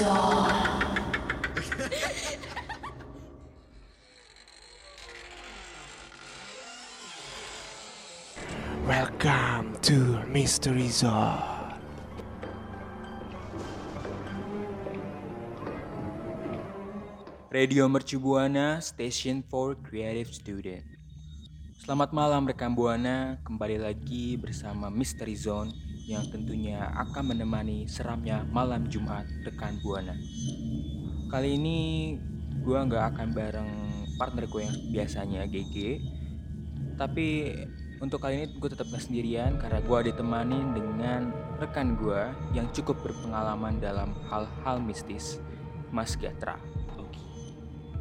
Welcome to Mystery Zone. Radio Mercu Buana, Station for Creative Student. Selamat malam rekan Buana, kembali lagi bersama Mystery Zone yang tentunya akan menemani seramnya malam Jumat rekan Buana. Kali ini gue nggak akan bareng partner gue yang biasanya GG, tapi untuk kali ini gue tetap sendirian karena gue ditemani dengan rekan gue yang cukup berpengalaman dalam hal-hal mistis, Mas Gatra. Oke.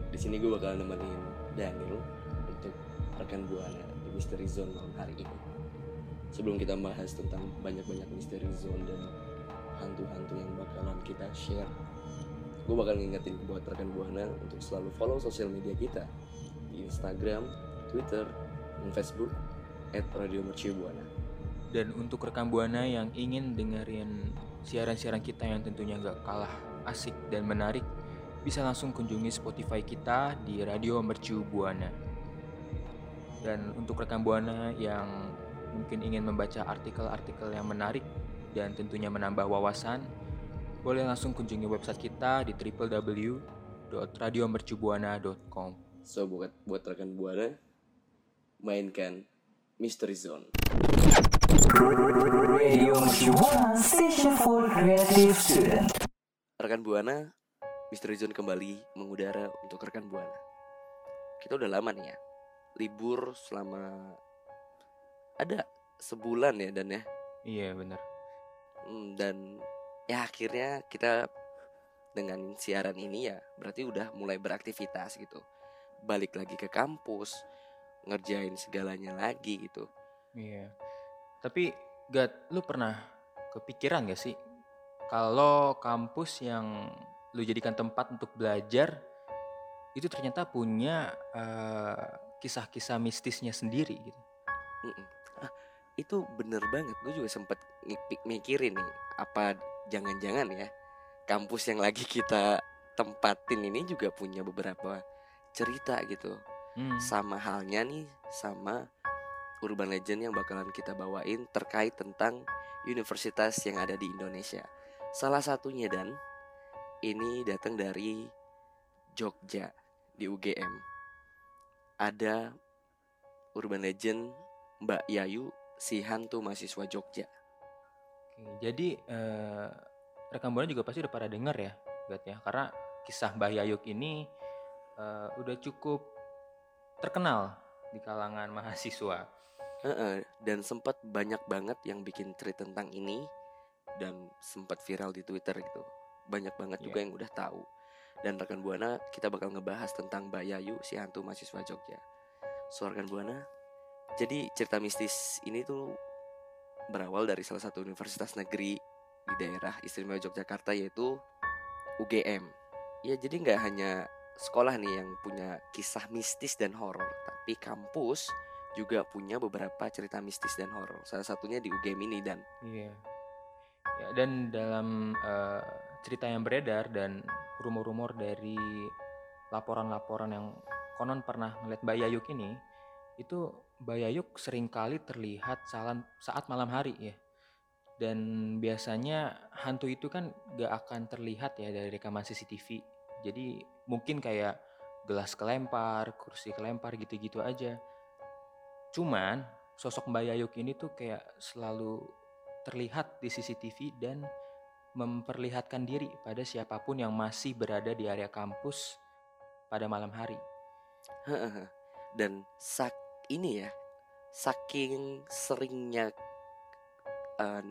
Di sini gue bakal nemenin Daniel untuk rekan buana di Misteri Zone malam hari ini. Sebelum kita bahas tentang banyak-banyak Misteri Zone dan hantu-hantu yang bakalan kita share, gue bakal ngingetin buat rekan buana untuk selalu follow sosial media kita di Instagram, Twitter, dan Facebook at Radio Buana. Dan untuk rekan Buana yang ingin dengerin siaran-siaran kita yang tentunya gak kalah asik dan menarik, bisa langsung kunjungi Spotify kita di Radio Mercu Buana. Dan untuk rekan Buana yang mungkin ingin membaca artikel-artikel yang menarik dan tentunya menambah wawasan, boleh langsung kunjungi website kita di www.radiomercubuana.com. So buat buat rekan buana, mainkan Misteri Zone. Radio Station for Creative Student. Rekan Buana, Misteri Zone kembali mengudara untuk rekan Buana. Kita udah lama nih ya, libur selama ada sebulan ya dan ya, Iya bener. Hmm, dan ya akhirnya kita dengan siaran ini ya berarti udah mulai beraktivitas gitu, balik lagi ke kampus, ngerjain segalanya lagi gitu. Iya. Tapi Gat, lu pernah kepikiran gak sih kalau kampus yang lu jadikan tempat untuk belajar itu ternyata punya eh, kisah-kisah mistisnya sendiri gitu. Mm-mm. Ah, itu bener banget. Gue juga sempet mikirin nih, apa jangan-jangan ya kampus yang lagi kita tempatin ini juga punya beberapa cerita gitu. Hmm. Sama halnya nih sama urban legend yang bakalan kita bawain terkait tentang universitas yang ada di Indonesia. Salah satunya dan ini datang dari Jogja di UGM. Ada urban legend Mbak Yayu si hantu mahasiswa Jogja. Oke, jadi eh, rekan buana juga pasti udah pada denger ya, Gat ya, karena kisah Mbah Yayuk ini eh, udah cukup terkenal di kalangan mahasiswa. Heeh, dan sempat banyak banget yang bikin tweet tentang ini dan sempat viral di Twitter gitu. Banyak banget juga Iya. yang udah tahu. Dan rekan Buana kita bakal ngebahas tentang Mbak Yayu si hantu mahasiswa Jogja. So rekan Buana, jadi cerita mistis ini tuh berawal dari salah satu universitas negeri di daerah istimewa Yogyakarta yaitu UGM. Ya jadi nggak hanya sekolah nih yang punya kisah mistis dan horor, tapi kampus juga punya beberapa cerita mistis dan horor. Salah satunya di UGM ini dan Iya. Ya, dan dalam eh, cerita yang beredar dan rumor-rumor dari laporan-laporan yang konon pernah ngeliat Mbak Yayuk ini, itu Mbak Yayuk sering kali terlihat saat malam hari ya. Dan biasanya hantu itu kan gak akan terlihat ya dari rekaman CCTV. Jadi mungkin kayak gelas kelempar, kursi kelempar gitu-gitu aja. Cuman sosok Mbak Yayuk ini tuh kayak selalu terlihat di CCTV dan memperlihatkan diri pada siapa pun yang masih berada di area kampus pada malam hari. dan sak ini ya saking seringnya eh,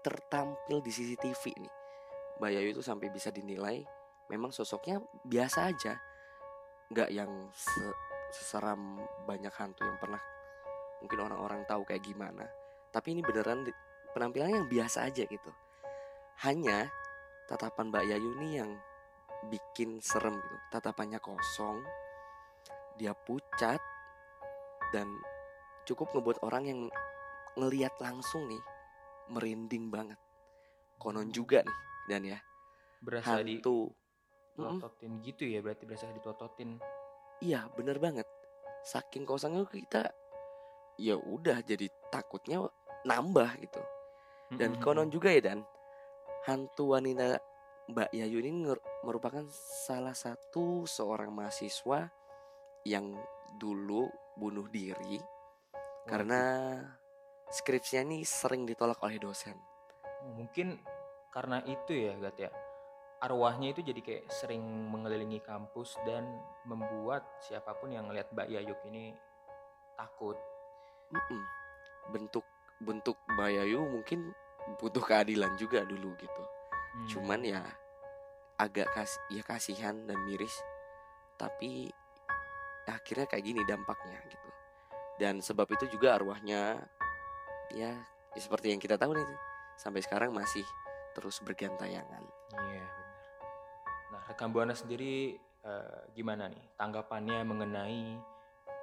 tertampil di CCTV nih. Mbak Yayu itu sampai bisa dinilai memang sosoknya biasa aja. Nggak yang se- seseram banyak hantu yang pernah mungkin orang-orang tahu kayak gimana. Tapi ini beneran penampilannya yang biasa aja gitu. Hanya tatapan Mbak Yayu nih yang bikin serem gitu. Tatapannya kosong dia pucat dan cukup ngebuat orang yang ngeliat langsung nih merinding banget konon juga nih dan ya berasa hantu. Mm-mm. tototin gitu ya berarti berasa ditototin Iya, bener banget. Saking kosongnya kita ya udah jadi takutnya nambah gitu. Dan Mm-mm, konon juga ya dan hantu wanita Mbak Yayu ini merupakan salah satu seorang mahasiswa yang dulu bunuh diri karena skripsinya ini sering ditolak oleh dosen. Mungkin karena itu ya Gat ya arwahnya itu jadi kayak sering mengelilingi kampus dan membuat siapa pun yang ngelihat Mbak Yayuk ini takut. Bentuk bentuk Mbak Yayu mungkin butuh keadilan juga dulu gitu. Hmm. Cuman ya agak kas ya kasihan dan miris. Tapi akhirnya kayak gini dampaknya gitu. Dan sebab itu juga arwahnya ya, ya seperti yang kita tahu nih sampai sekarang masih terus bergantayangan. Iya benar. Nah rekan buana sendiri eh, gimana nih tanggapannya mengenai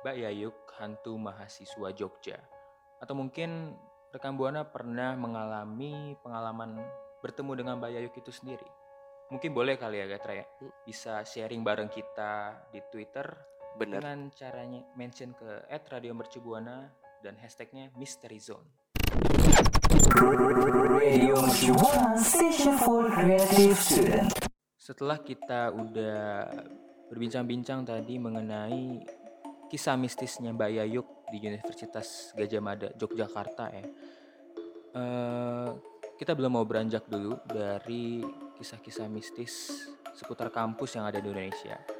Mbak Yayuk hantu mahasiswa Jogja? Atau mungkin rekan buana pernah mengalami pengalaman bertemu dengan Mbak Yayuk itu sendiri? Mungkin boleh kali ya Gatra ya Hmm. bisa sharing bareng kita di Twitter Bener. dengan caranya mention ke @radiomercubuana dan hashtagnya Mystery Zone. Radio Mercubuana Station for Creative Student. Setelah kita udah berbincang-bincang tadi mengenai kisah mistisnya Mbak Yayuk di Universitas Gajah Mada Yogyakarta ya, eh, kita belum mau beranjak dulu dari kisah-kisah mistis seputar kampus yang ada di Indonesia.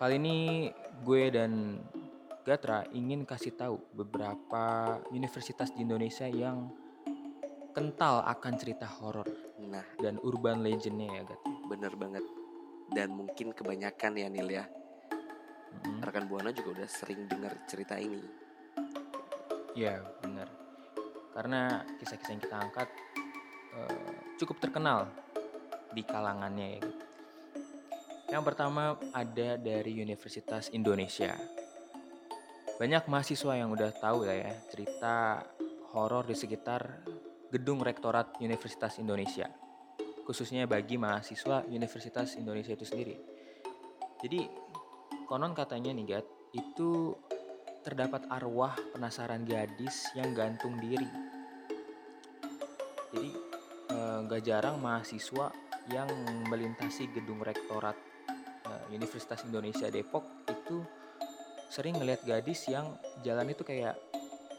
Kali ini gue dan Gatra ingin kasih tahu beberapa universitas di Indonesia yang kental akan cerita horor Nah, dan urban legendnya ya Gat. bener banget. Dan mungkin kebanyakan ya Nil ya. Mm-mm. Rekan Buana juga udah sering dengar cerita ini. Iya benar. Karena kisah-kisah yang kita angkat eh, cukup terkenal di kalangannya ya. gitu. Yang pertama ada dari Universitas Indonesia. Banyak mahasiswa yang udah tahu lah ya cerita horor di sekitar gedung Rektorat Universitas Indonesia. Khususnya bagi mahasiswa Universitas Indonesia itu sendiri. Jadi konon katanya nih Gat, itu terdapat arwah penasaran gadis yang gantung diri. Jadi eh, nggak jarang mahasiswa yang melintasi gedung rektorat eh, Universitas Indonesia Depok itu sering ngelihat gadis yang jalan itu kayak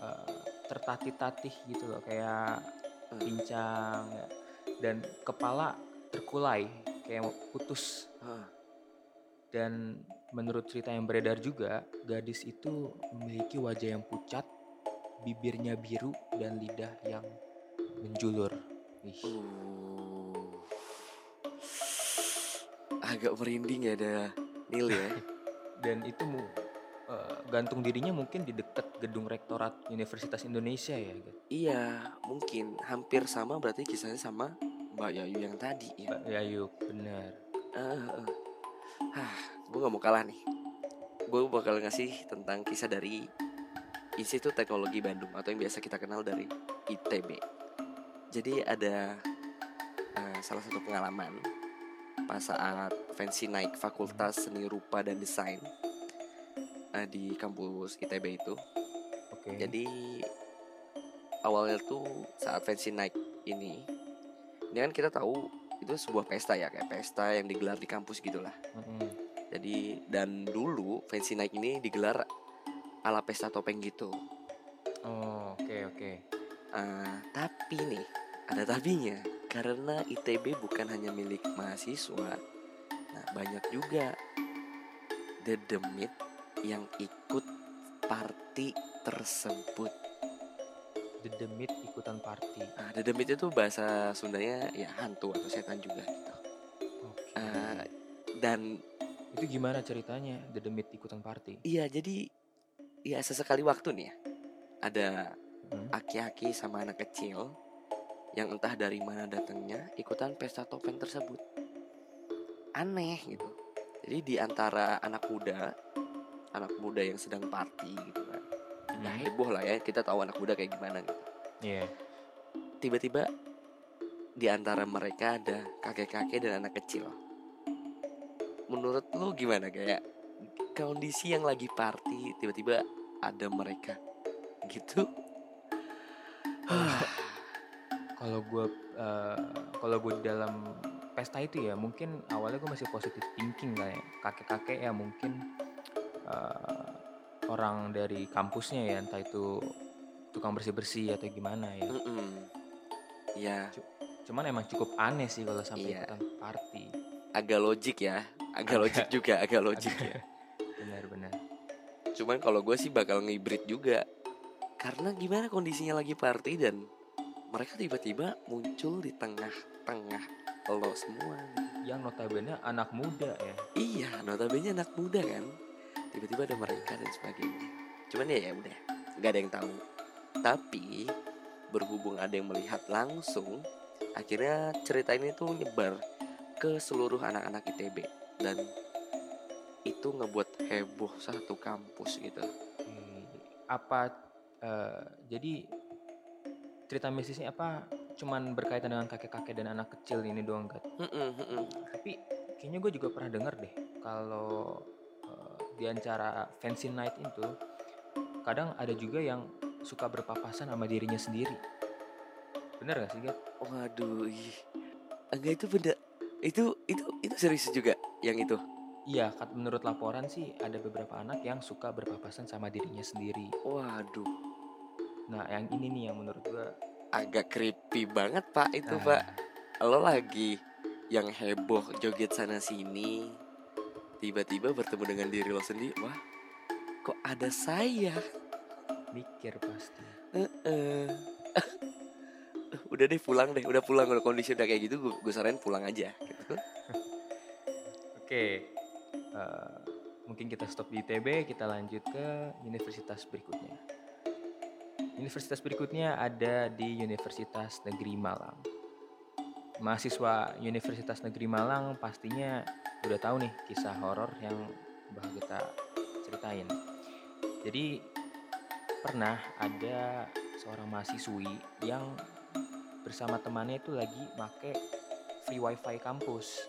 eh, tertatih-tatih gitu loh, kayak Hmm. pincang ya. dan kepala terkulai kayak putus Hah, dan menurut cerita yang beredar juga, gadis itu memiliki wajah yang pucat, bibirnya biru dan lidah yang menjulur. Ih, Uh. Agak merinding ya ada Nil ya. Dan itu mu, eh, gantung dirinya mungkin di dekat gedung rektorat Universitas Indonesia ya. Gat? iya, mungkin hampir sama berarti kisahnya sama Mbak Yayu yang tadi ya. Mbak Yayuk, bener. Uh, Hah, gue gak mau kalah nih. Gue bakal ngasih tentang kisah dari Institut Teknologi Bandung atau yang biasa kita kenal dari ITB. Jadi ada eh, salah satu pengalaman pas saat Fancy naik Fakultas Seni Rupa dan Desain eh, di kampus ITB itu. Oke. Jadi awalnya tuh saat Fancy Night ini, ini kan kita tahu itu sebuah pesta ya kayak pesta yang digelar di kampus gitulah. Mm-mm. Jadi dan dulu Fancy Night ini digelar ala pesta topeng gitu. Oh, oke oke. Eh, tapi nih ada tapinya karena ITB bukan hanya milik mahasiswa. Nah banyak juga the demit yang ikut party tersebut. The Demit ikutan party. Nah, the demit itu bahasa Sundanya ya hantu atau setan juga gitu. Oke. Eh, dan itu gimana ceritanya The Demit ikutan party? iya jadi ya sesekali waktu nih ya ada Hmm? aki-aki sama anak kecil yang entah dari mana datangnya ikutan pesta topeng tersebut. Aneh gitu. Jadi di antara anak muda, anak muda yang sedang party gitu kan. Ya Hmm? heboh lah ya, kita tahu anak muda kayak gimana gitu. Iya. Tiba-tiba di antara mereka ada kakek-kakek dan anak kecil. Menurut lu gimana kayak kondisi yang lagi party tiba-tiba ada mereka gitu? Kalau gue kalau gue dalam pesta itu ya mungkin awalnya gue masih positif thinking kayak kakek-kakek ya mungkin eh, orang dari kampusnya ya entah itu tukang bersih-bersih atau gimana ya. Mm-mm. Ya Cuman emang cukup aneh sih kalau sampai Iya. ikutan party. agak logik ya, agak logik juga, agak logik ya. Benar-benar. Cuman kalau gue sih bakal ngibrit juga Karena gimana kondisinya lagi party dan Mereka tiba-tiba muncul di tengah-tengah lo semua. Yang notabene anak muda ya. Iya notabene anak muda kan Tiba-tiba ada mereka dan sebagainya Cuman ya ya udah nggak ada yang tahu Tapi berhubung ada yang melihat langsung Akhirnya cerita ini tuh nyebar ke seluruh anak-anak ITB Dan itu ngebuat heboh satu kampus gitu Oke. Apa eh, jadi cerita mistisnya apa? Cuman berkaitan dengan kakek-kakek dan anak kecil ini doang mm-mm. Tapi kayaknya gue juga pernah denger deh kalau eh, di antara fancy night itu kadang ada juga yang suka berpapasan sama dirinya sendiri. Bener gak sih Gat? Waduh, ih. enggak itu benda itu itu itu serius juga yang itu. Iya, kat- menurut laporan sih ada beberapa anak yang suka berpapasan sama dirinya sendiri. Waduh, Nah, yang ini nih yang menurut gue agak creepy banget pak itu Ah. pak. Lo lagi yang heboh joget sana sini, tiba-tiba bertemu dengan diri lo sendiri. Wah, kok ada saya? mikir pasti. Heeh. udah deh pulang deh, udah pulang udah kondisi udah kayak gitu, gue, saranin pulang aja. Gitu. Oke, eh, mungkin kita stop di ITB, kita lanjut ke universitas berikutnya. Universitas berikutnya ada di Universitas Negeri Malang. Mahasiswa Universitas Negeri Malang pastinya udah tahu nih kisah horor yang bakal kita ceritain. Jadi pernah ada seorang mahasiswi yang bersama temannya itu lagi make free wifi kampus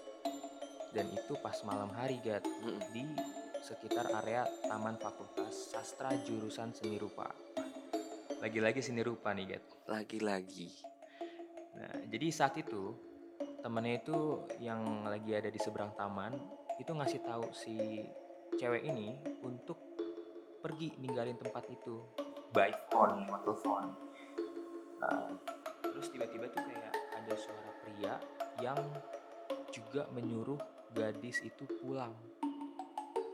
dan itu pas malam hari Gat di sekitar area Taman Fakultas Sastra jurusan Seni Rupa. Lagi-lagi seni rupa nih Gat. Lagi-lagi. Nah, jadi saat itu temennya itu yang lagi ada di seberang taman itu ngasih tahu si cewek ini untuk pergi ninggalin tempat itu by phone atau phone. Nah, terus tiba-tiba tuh kayak ada suara pria yang juga menyuruh gadis itu pulang.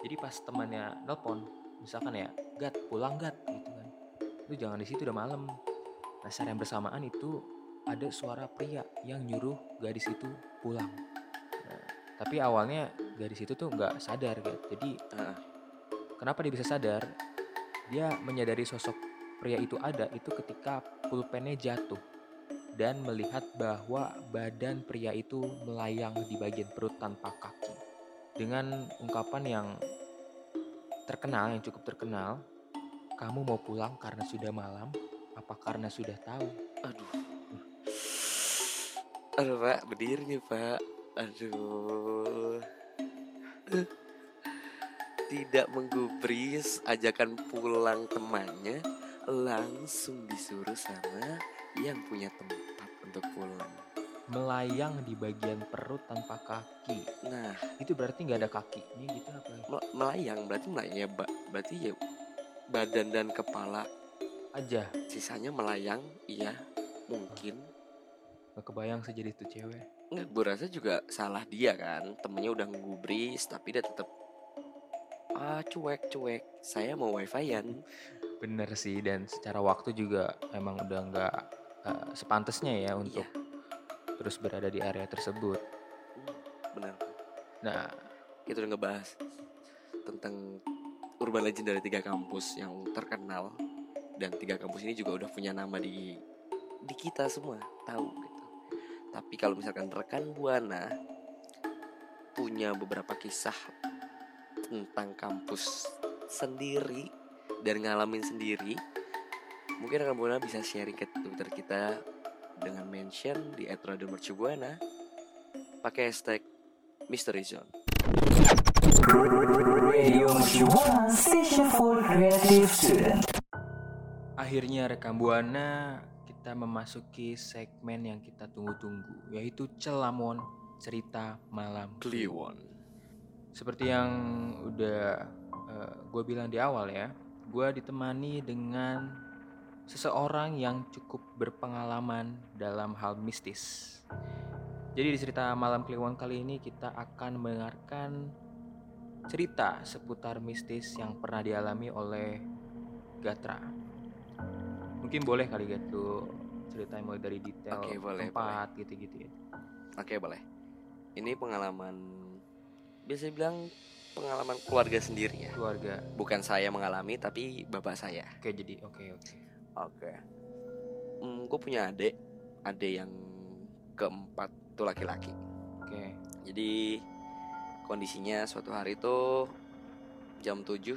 Jadi pas temannya nelpon, misalkan ya, Gat pulang Gat. Lu jangan di situ udah malam. Nah, secara yang bersamaan itu ada suara pria yang nyuruh gadis itu pulang. Nah, tapi awalnya gadis itu tuh nggak sadar Gat. Jadi Ah. kenapa dia bisa sadar? Dia menyadari sosok pria itu ada itu ketika pulpennya jatuh dan melihat bahwa badan pria itu melayang di bagian perut tanpa kaki. Dengan ungkapan yang terkenal, yang cukup terkenal, kamu mau pulang karena sudah malam, apa karena sudah tahu? Aduh. Aduh pak, berdiri nih pak. Aduh. Tidak menggubris ajakan pulang temannya Langsung disuruh sama yang punya tempat untuk pulang Melayang di bagian perut tanpa kaki. Nah, Itu berarti nggak ada kakinya gitu apa? mel- melayang berarti melayang ya ba- Berarti ya badan dan kepala. Aja, Sisanya melayang, iya mungkin. Nggak kebayang sih jadi itu cewek. Nggak, gue rasa juga salah dia kan. Temennya udah ngegubris tapi dia tetap Ah cuek cuek. Saya mau wifi-an. Bener sih, dan secara waktu juga emang udah nggak eh, sepantasnya ya untuk Iya. terus berada di area tersebut. Benar. Nah, Kita udah ngebahas Tentang urban legend dari tiga kampus yang terkenal. Dan tiga kampus ini juga udah punya nama di di kita semua tahu gitu. Tapi kalau misalkan rekan Buana Punya beberapa kisah Tentang kampus sendiri Dan ngalamin sendiri Mungkin rekan Buana bisa sharing ke Twitter kita dengan mention di @radiomercubuana pakai hashtag Mystery Zone. Radio Mercu Buana Station for Creative Student. Akhirnya rekam buana kita memasuki segmen yang kita tunggu-tunggu yaitu Celamon cerita malam Kliwon. Seperti yang udah gue bilang di awal ya, gue ditemani dengan seseorang yang cukup berpengalaman dalam hal mistis. Jadi di cerita malam Kliwon kali ini kita akan mendengarkan cerita seputar mistis yang pernah dialami oleh Gatra. Mungkin boleh kali gitu ceritain mulai dari detail Oke, boleh, tempat gitu-gitu ya. Oke boleh. Ini pengalaman biasa bilang pengalaman keluarga sendiri ya. Keluarga. Bukan saya mengalami tapi bapak saya. Oke jadi oke oke. Oke. Hmm, gue punya adik, adik yang keempat itu laki-laki. Oke. Jadi kondisinya suatu hari itu jam 7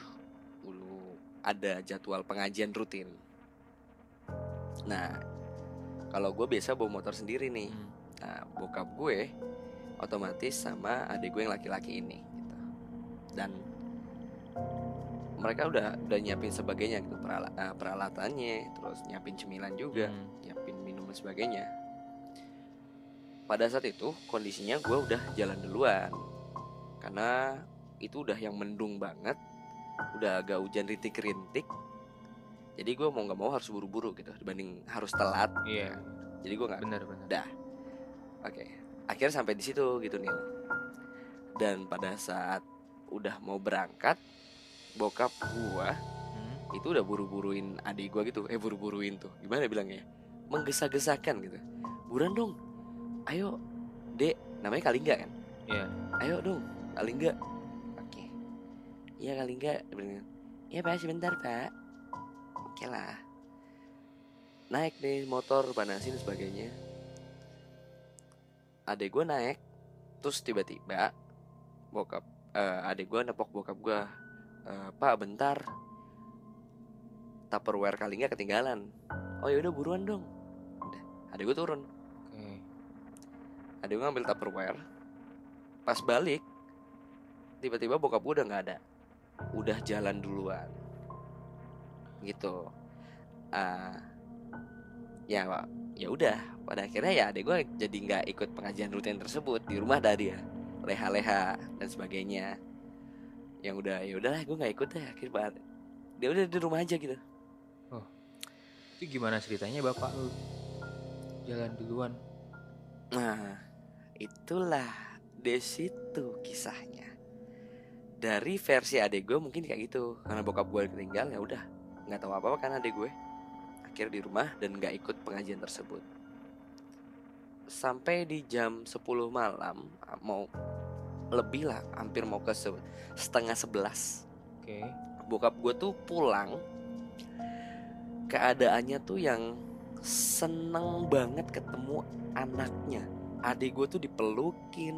dulu ada jadwal pengajian rutin. Nah, kalau gue biasa bawa motor sendiri nih. Hmm. Nah, bokap gue otomatis sama adik gue yang laki-laki ini gitu. Dan mereka udah udah nyiapin sebagainya gitu perala- eh, peralatannya, terus nyiapin cemilan juga, Hmm. nyiapin minum dan sebagainya. Pada saat itu kondisinya gue udah jalan duluan karena itu udah yang mendung banget, udah agak hujan rintik-rintik. Jadi gue mau nggak mau harus buru-buru gitu dibanding harus telat. Iya, Jadi gue nggak benar benar. Dah. Oke, akhirnya sampai di situ gitu Nil. Dan pada saat udah mau berangkat, bokap gua Hmm. itu udah buru-buruin adik gua gitu. Eh buru-buruin tuh. Gimana bilangnya? Menggesa-gesakan gitu. Buruan dong. Ayo, Dek. Namanya Kalingga kan? Iya. Ayo dong, Kalingga. Oke. Iya Kalingga. Dia bilang, Iya Pak, sebentar Pak. Oke lah. Naik nih motor, panasin dan sebagainya. Adek gue naik, terus tiba-tiba bokap, eh adek gue nepok bokap gue, "Eh, Pak bentar, Tupperware Kalingga ketinggalan. Oh yaudah buruan dong. Udah, adek gue turun. Oke. Ada gue ngambil Tupperware Pas balik Tiba-tiba bokap gue udah nggak ada. Udah jalan duluan. Gitu. Ah, Ya Pak ya udah. Pada akhirnya ya adek gue jadi nggak ikut pengajian rutin tersebut di rumah dah dia. Leha-leha dan sebagainya. Yang udah ya udahlah gue nggak ikut deh akhirnya dia udah di rumah aja gitu. Itu gimana ceritanya bapak lu jalan duluan? Nah, itulah di situ kisahnya. Dari versi adik gue mungkin kayak gitu, karena bokap gue ketinggal ya udah nggak tahu apa apa kan adik gue. Akhirnya di rumah dan nggak ikut pengajian tersebut. Sampai di jam 10 malam mau lebih lah, hampir mau ke se- setengah sebelas. Oke. Bokap gue tuh pulang, keadaannya tuh yang seneng banget ketemu anaknya adik gue tuh dipelukin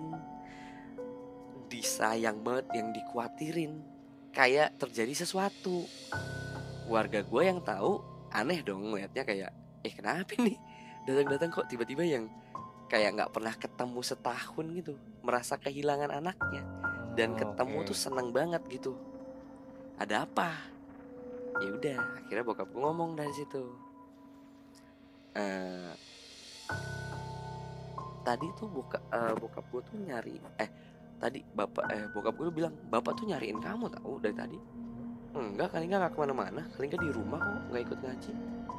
disayang banget yang dikuatirin kayak terjadi sesuatu. Warga gue yang tahu aneh dong ngeliatnya kayak eh kenapa nih? Datang-datang kok tiba-tiba yang kayak nggak pernah ketemu setahun gitu merasa kehilangan anaknya. Dan Oh, ketemu oke. tuh seneng banget gitu. Ada apa? Ya udah akhirnya bokap gue ngomong dari situ. Eh tadi tuh buka eh, bokap gue tuh nyari eh tadi bapak eh bokap gue bilang bapak tuh nyariin kamu tahu dari tadi. Enggak kali nggak ke mana-mana. Kali nggak di rumah kok nggak ikut ngaji.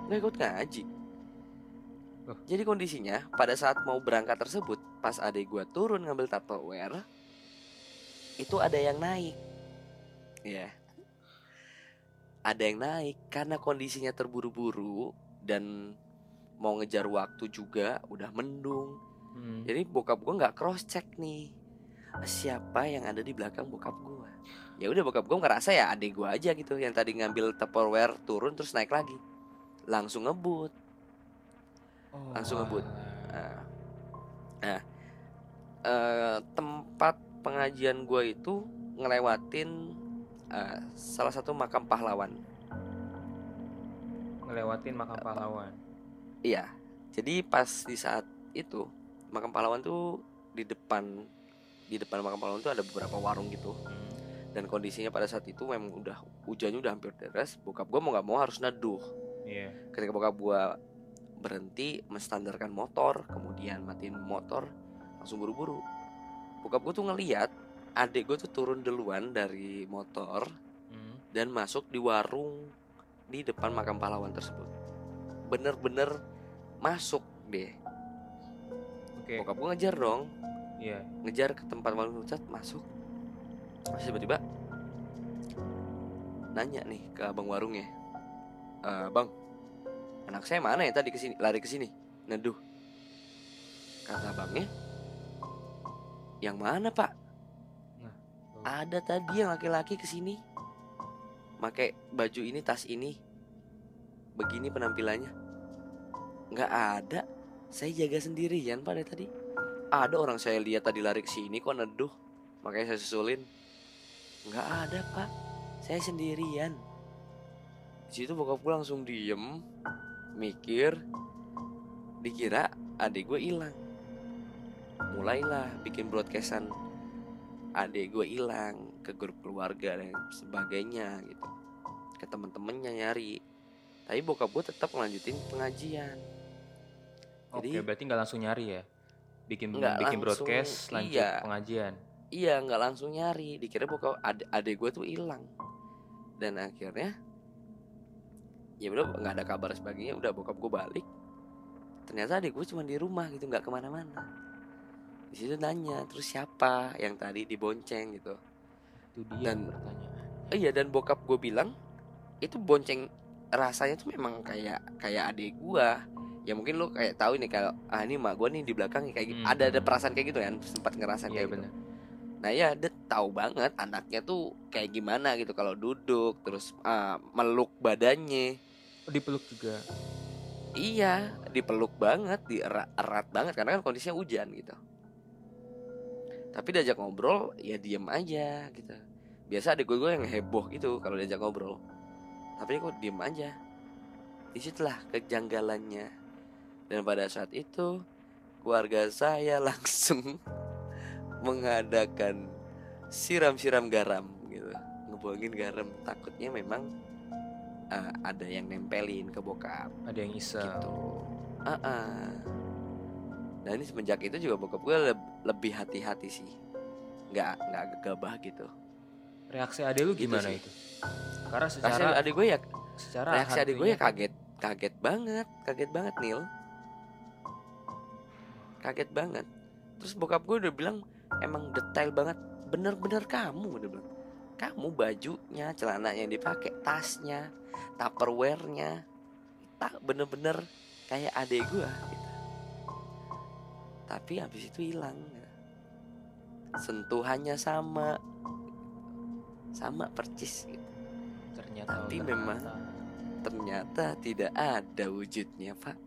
Nggak ikut ngaji. Loh. jadi kondisinya pada saat mau berangkat tersebut pas adik gue turun ngambil tupperware itu ada yang naik. Ya ada yang naik karena kondisinya terburu-buru dan mau ngejar waktu juga udah mendung. Hmm. jadi bokap gue nggak cross check nih siapa yang ada di belakang bokap gue ya udah bokap gue ngerasa ya adik gue aja gitu yang tadi ngambil tupperware turun terus naik lagi langsung ngebut Oh, langsung ngebut. Nah, nah, eh, tempat pengajian gue itu ngelewatin eh, salah satu makam pahlawan Ngelewatin makam pahlawan. Iya. Jadi pas di saat itu makam pahlawan tuh di depan di depan makam pahlawan tuh ada beberapa warung gitu Hmm. dan kondisinya pada saat itu memang udah hujannya udah hampir deras bokap gue mau nggak mau harus neduh Iya. ketika bokap gue berhenti menstandarkan motor kemudian matiin motor langsung buru-buru bokap gue tuh ngeliat adik gue tuh turun duluan dari motor Hmm. dan masuk di warung di depan makam pahlawan tersebut bener-bener masuk deh Oke. bokap gue ngejar dong Iya. ngejar ke tempat warung cat masuk. Terus tiba-tiba nanya nih ke abang warungnya. "Eh, bang anak saya mana ya tadi ke sini lari ke sini? Neduh kata abangnya. Yang mana pak? Nah, ada tadi yang laki-laki ke sini pakai baju ini tas ini. Begini penampilannya. Nggak ada. Saya jaga sendirian pak dari tadi ada orang saya lihat tadi lari ke sini kok neduh. Makanya saya susulin. Nggak ada pak. Saya sendirian. Di situ bokap gue langsung diem mikir dikira adik gue hilang. Mulailah bikin broadcastan adik gue hilang ke grup keluarga dan sebagainya gitu. Ke temen-temennya nyari. Tapi bokap gue tetap ngelanjutin pengajian. Oke, Jadi- berarti nggak langsung nyari ya? Bikin Nggak bikin langsung, broadcast, lanjut iya. pengajian. Iya nggak langsung nyari. Dikira bokap ade, adek gue tuh hilang. Dan akhirnya Ya udah nggak ada kabar sebagainya Udah bokap gue balik. Ternyata adek gue cuma di rumah gitu nggak ke mana-mana. Di situ nanya terus siapa yang tadi dibonceng? gitu. Itu dia Dan-. Eh, iya dan bokap gue bilang itu bonceng rasanya tuh memang kayak kayak adik gua ya mungkin lu kayak tahu nih kalau ah ini mak gua nih di belakang kayak gitu Hmm. ada ada perasaan kayak gitu kan sempat ngerasain Iya kayak gitu. benar. nah ya dia tahu banget anaknya tuh kayak gimana gitu kalau duduk terus ah, meluk badannya. Oh, dipeluk juga. iya dipeluk banget di erat, erat banget karena kan kondisinya hujan gitu. Tapi diajak ngobrol ya diem aja gitu. Biasa adik gue gue yang heboh gitu kalau diajak ngobrol. Tapi kok diem aja. Di situlah kejanggalannya dan pada saat itu keluarga saya langsung mengadakan siram-siram garam gitu ngebuangin garam takutnya memang eh, ada yang nempelin ke bokap Ada yang iseng. gitu. Ah, ah. Nah ini semenjak itu juga bokap gue leb- lebih hati-hati sih, nggak nggak gegabah gitu. Reaksi adek lu Gitu gimana sih. itu? Karena Reaksi secara adik gue ya, secara reaksi adik gue ya kaget, kaget banget, kaget banget Nil, kaget banget. Terus bokap gue udah bilang emang detail banget, bener-bener kamu udah bilang, kamu bajunya, celana yang dipakai, tasnya, tupperware-nya, tak bener-bener kayak adik gue gitu. Tapi habis itu hilang. Sentuhannya sama, sama percis gitu. ternyata Tapi ternyata- memang ternyata tidak ada wujudnya pak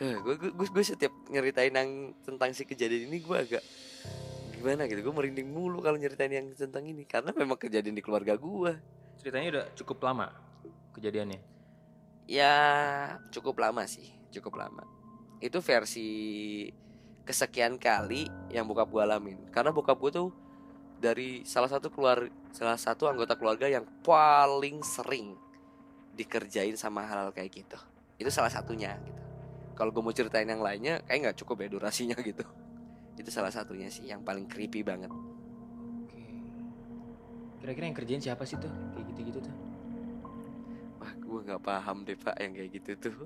gue gue gue setiap nyeritain yang tentang si kejadian ini gue agak gimana gitu gue merinding mulu kalau nyeritain yang tentang ini karena memang kejadian di keluarga gue ceritanya udah cukup lama kejadiannya. ya cukup lama sih cukup lama. Itu versi kesekian kali yang bokap gue alamin karena bokap gue tuh dari salah satu keluar salah satu anggota keluarga yang paling sering dikerjain sama hal kayak gitu. Itu salah satunya gitu kalau gue mau ceritain yang lainnya kayak nggak cukup ya durasinya gitu itu salah satunya sih yang paling creepy banget Oke. Kira-kira yang kerjain siapa sih tuh? Kayak gitu-gitu tuh. wah gue nggak paham deh pak yang kayak gitu tuh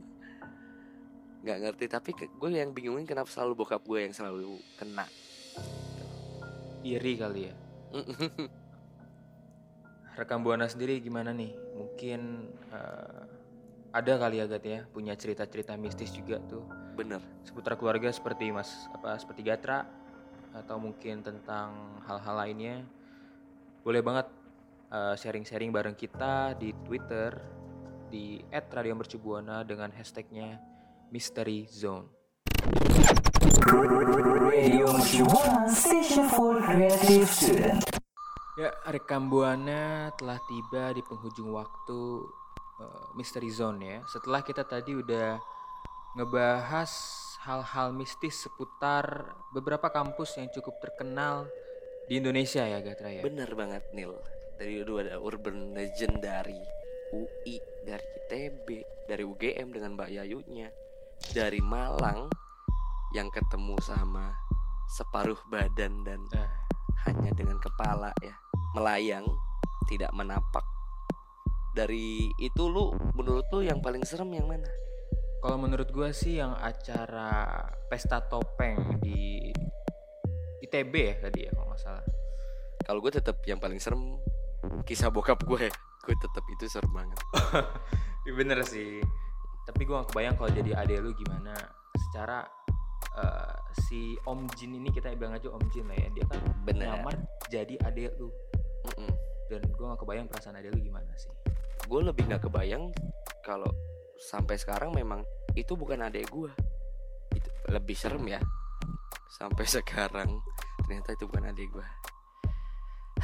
nggak ngerti tapi gue yang bingungin kenapa selalu bokap gue yang selalu kena Iri kali ya. Rekam Buana sendiri gimana nih? Mungkin eh, ada kali ya Gat ya punya cerita-cerita mistis juga tuh bener seputar keluarga seperti Mas apa seperti Gatra atau mungkin tentang hal-hal lainnya. Boleh banget eh, sharing-sharing bareng kita di Twitter di @radiomercubuana dengan hashtagnya Mystery Zone. Radio Mercubuana Station for Creative Student. Ya, rekam buana telah tiba di penghujung waktu eh, Mystery Zone ya. Setelah kita tadi udah ngebahas hal-hal mistis seputar beberapa kampus yang cukup terkenal di Indonesia ya Gatra ya. Bener banget Nil. Dari dulu ada urban legend dari UI, dari ITB, dari UGM dengan Mbak Yayunya, dari Malang yang ketemu sama separuh badan dan Eh, hanya dengan kepala ya melayang tidak menapak. Dari itu lu menurut lu yang paling serem yang mana? kalau menurut gua sih yang acara pesta topeng di ITB ya tadi ya kalau nggak salah. Kalau gue tetap yang paling serem kisah bokap gue. Gue tetap itu serem banget. Iya bener sih. Tapi gua gak kebayang kalau jadi adek lu gimana. Secara eh, si Om Jin ini kita bilang aja Om Jin lah ya. Dia kan Bener. nyamar jadi adek lu. Mm-mm. Dan gua gak kebayang perasaan adek lu gimana sih. Gue lebih nggak kebayang kalau sampai sekarang memang itu bukan adik gue itu lebih serem ya. Sampai sekarang ternyata itu bukan adik gue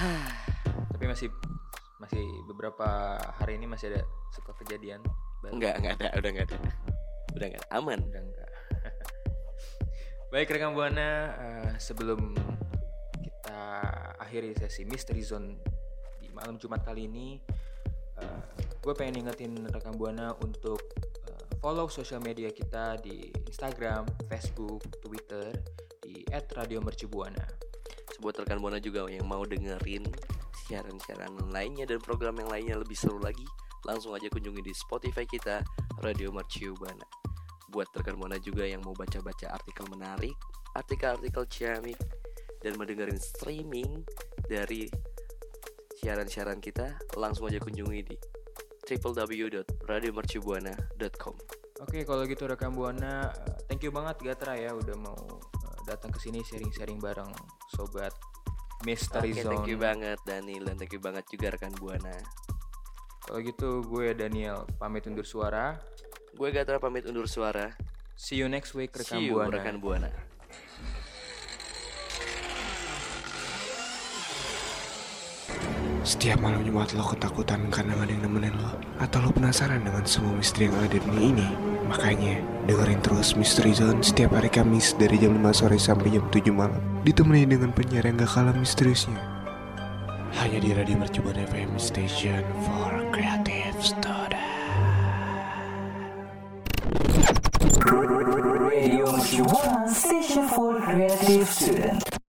Tapi masih masih beberapa hari ini masih ada suka kejadian baru. nggak nggak ada udah nggak ada. Udah nggak aman. Udah enggak. Baik rekan buana, eh, sebelum kita akhiri sesi Mystery Zone di malam Jumat kali ini, gue pengen ingetin rekan buana untuk eh, follow sosial media kita di Instagram, Facebook, Twitter di @radiomercubuana. buat rekan buana juga yang mau dengerin siaran-siaran lainnya dan program yang lainnya lebih seru lagi langsung aja kunjungi di Spotify kita Radio Mercu Buana buat rekan buana juga yang mau baca-baca artikel menarik artikel-artikel ciamik dan mendengarin streaming dari siaran-siaran kita langsung aja kunjungi di www.radiomercubuana.com Oke, kalau gitu rekan buana, eh, thank you banget Gatra ya udah mau eh, datang ke sini sharing-sharing bareng sobat Mystery Oke, Zone. thank you banget Daniel dan thank you banget juga rekan buana. Kalau gitu gue Daniel pamit undur suara. Gue Gatra pamit undur suara. See you next week rekan See you buana. rekan buana. Setiap malam Jumat lo ketakutan karena gak ada yang nemenin lo. Atau lo penasaran dengan semua misteri yang ada di dunia ini. Makanya dengerin terus Misteri Zone setiap hari Kamis dari jam 5 sore sampai jam 7 malam. Ditemani dengan penyiar yang gak kalah misteriusnya. Hanya di Radio Mercubuan FM Station for Creative Student